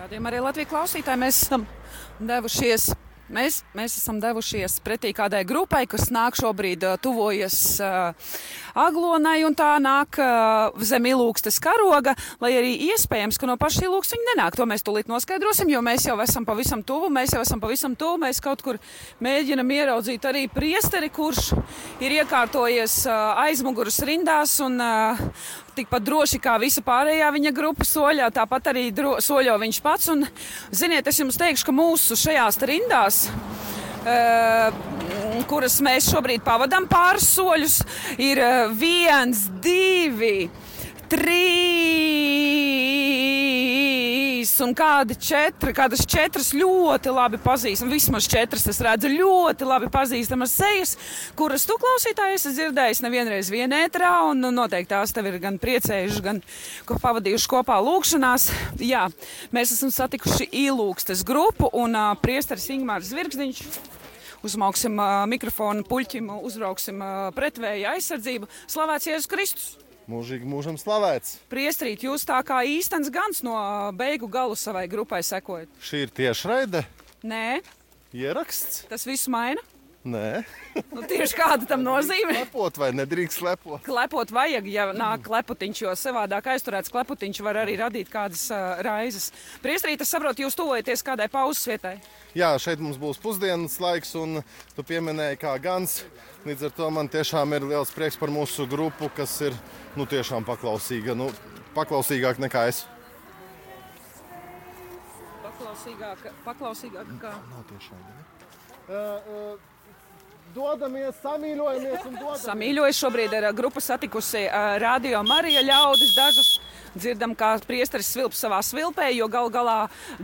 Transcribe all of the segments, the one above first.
Rādījumā arī Latvijas klausītāji mēs esam devušies Mēs, mēs esam devušies pretī kādai grupai, kas nāk šobrīd, uh, tuvojas uh, aglonai, un tā nāk uh, zem ilūgstes karoga, lai arī iespējams, ka no paša ilūgstes viņi nenāk. To mēs tūlīt noskaidrosim, jo mēs jau esam pavisam tuvu, mēs jau esam pavisam tuvu, mēs kaut kur mēģinam ieraudzīt arī priesteri, kurš ir iekārtojies uh, aizmuguras rindās un uh, tikpat droši kā visa pārējā viņa grupa soļā, tāpat arī dro, soļo viņš pats. Un, ziniet, es jums teikšu, ka mūsu šajās rindās Uh, kuras mēs šobrīd pavadām pāris soļus, ir uh, viens, divi, trīs. Un kādi četri, kādas četras ļoti labi pazīstamas, vismaz četras es redzu ļoti labi pazīstamas sejas, kuras tu klausītāji esi dzirdējis nevienreiz vienētrā, un nu, noteikti tās tev ir gan priecējuši, gan ko pavadījuši kopā lūkšanās. Jā, mēs esam satikuši īlūkstes grupu un uh, priesteris Ingmārs Zvirgzdiņš uzmauksim mikrofonu puļķim, uzbrauksim pretvēja aizsardzību. Slavēts Jēzus Kristus! Mūžīgi mūžam slavēts. Priestrīt, jūs tā kā īstenis gans no beigu galu savai grupai sekojat. Šī ir tiešraide. Nē, Ieraksts? tas viss maina. Nē, Nu, tieši kāda tam nozīme? lepot vai nedrīkst lepot. Klepot vajag, ja nāk kleputiņš, jo savādāk aizturēts kleputiņš var arī radīt kādas uh, raizes. Priestrīt, es saprotu, jūs tuvojaties kādai pauzes vietai. Jā, šeit mums būs pusdienas laiks, un tu pieminēji, kā gans. Līdz ar to man tiešām ir liels prieks par mūsu grupu, kas ir nu, tiešām paklausīga. Nu, paklausīgāk nekā es. Paklausīgāk, paklausīgāk kā. Nav tiešām. Uh, uh, dodamies, samīļojamies un dodamies. Samīļojas šobrīd ir ā, grupa satikusi ā, Radio Marija ļaudis dažus. Dzirdam, kā priesteris svilp savā svilpē, jo gal galā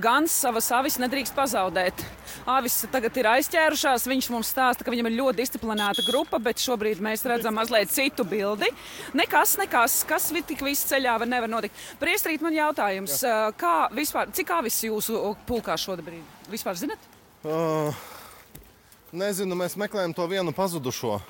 gan savas avis nedrīkst pazaudēt. Avis tagad ir aizķērušās, viņš mums stāsta, ka viņam ir ļoti disciplinēta grupa, bet šobrīd mēs redzam mazliet citu bildi. Nekas, nekas, kas tik viss ceļā var nevar notikt. Priestrīt man jautājums, ā, kā vispār, cik avis jūsu pulkā šobrīd? Vispār zinat? Uh, nezinu, mēs meklējam to vienu pazudušo.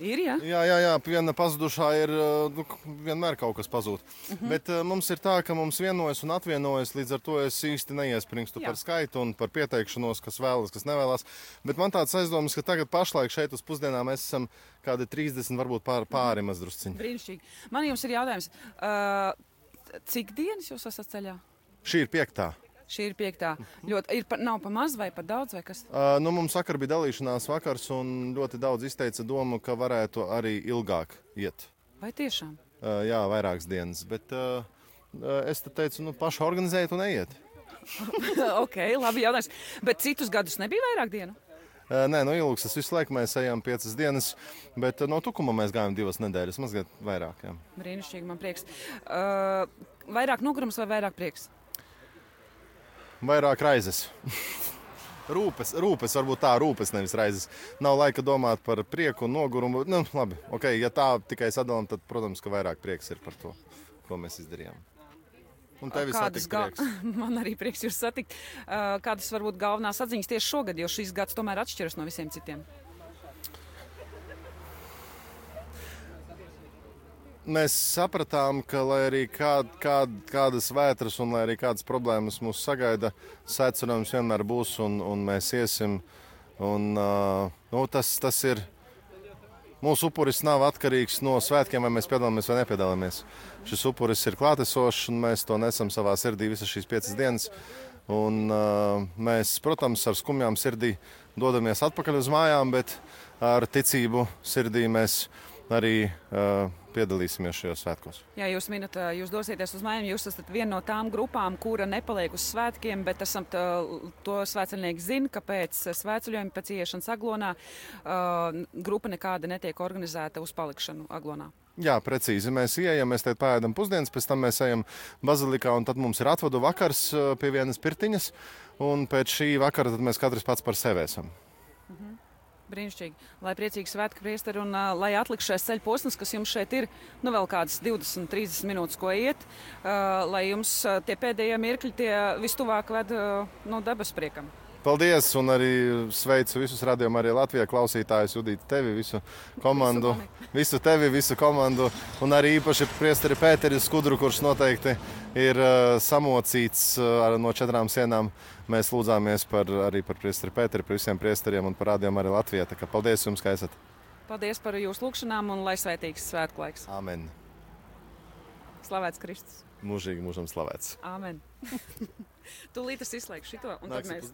Ir, jā. Jā, jā, jā viena pazudušā ir uh, nu, vienmēr kaut kas pazūd. Uh -huh. Bet uh, mums ir tā, ka mums vienojas un atvienojas, līdz ar to es īsti neiespringstu Jā. par skaitu un par pieteikšanos, kas vēlas, kas nevēlas. Bet man tāds aizdoms, ka tagad pašlaik šeit uz pusdienām mēs esam kādi 30, varbūt pār, pāri mazdrusciņi. Brīnišķīgi. Man jums ir jautājums, uh, cik dienas jūs esat ceļā? Šī ir piektā. Šī ir piektā. Ļoti, ir pa, nav pa maz vai pa daudz, vai kas? Uh, nu, mums vakar bija dalīšanās vakars, un ļoti daudz izteica domu, ka varētu arī ilgāk iet. Vai tiešām? Uh, jā, vairākas dienas. Bet uh, uh, es te teicu, nu, paši organizējiet un ejiet. ok, labi jautājums. Bet citus gadus nebija vairāk dienu? Uh, Nē, no ilgas visu laiku mēs ejam piecas dienas, bet uh, no tukuma mēs gājām divas nedēļas, mazliet vairāk. Jā. Brīnišķīgi, man prieks. Uh, vairāk nogurums vai vairāk prieks? Vairāk raizes. Rūpes, rūpes, varbūt tā, rūpes, nevis raizes. Nav laika domāt par prieku un nogurumu. Nu, labi, okay, ja tā tikai sadalām, tad, protams, ka vairāk prieks ir par to, ko mēs izdarījām. Un tevis Kādas satikt gal... prieks. Man arī prieks jūs satikt. Kādas varbūt galvenās atziņas tieši šogad, jo šis gads tomēr atšķiras no visiem citiem? Mēs sapratām, ka, lai arī kād, kād, kādas vētras un lai arī kādas problēmas mūs sagaida, secinājums vienmēr būs un, un mēs iesim. Un, uh, nu, tas, tas ir. Mūsu upuris nav atkarīgs no svētkiem, vai mēs piedalāmies vai nepiedalāmies. Šis upuris ir klātesošs, un mēs to nesam savā sirdī visas šīs piecas dienas. Un, uh, mēs, protams, ar skumjām sirdī dodamies atpakaļ uz mājām, bet ar ticību sirdī mēs arī uh, piedalīsimies šajos svētkos. Jā, jūs minat, jūs dosieties uz mājām. Jūs esat viena no tām grupām, kura nepaliek uz svētkiem, bet esam tā, to svētceļnieki zina, ka pēc svētceļojuma, pēc ieiešanas aglonā, uh, grupa nekāda netiek organizēta uz palikšanu aglonā. Jā, precīzi. Mēs ienākam, mēs te pēdām pusdienas, pēc tam mēs ejam bazilikā, un tad mums ir atvadu vakars pie vienas pirtiņas. Un pēc šī vakara mēs katrs pats par sevi esam. Brīnišķīgi. Lai priecīgi svētki priesteri un uh, lai atlikšais ceļu posms, kas jums šeit ir, nu vēl kādas 20, 30 minūtes, ko iet, uh, lai jums uh, tie pēdējie mirkļi tie vistuvāk ved uh, no debes priekam. Paldies, un arī sveicu visus radiokamā arī Latvijā klausītājus, Judīt, tevi, visu komandu, visu tevi, visu komandu, un arī īpaši priesteri Pēteri Skudru, kurš noteikti ir uh, samocīts uh, no četrām sienām. Mēs lūdzāmies par, arī par priesteri Pēteri, par visiem priesteriem un par radiokamā arī Latvijā. Tā kā paldies jums, ka esat! Paldies par jūsu lūgšanām un lai svētīgs svētku laiks. Amen! Slavēts Kristus! Mūžīgi mūžam slavēts! Amen! Tūlīt es izslēgšu šo, un tad Nāksim mēs?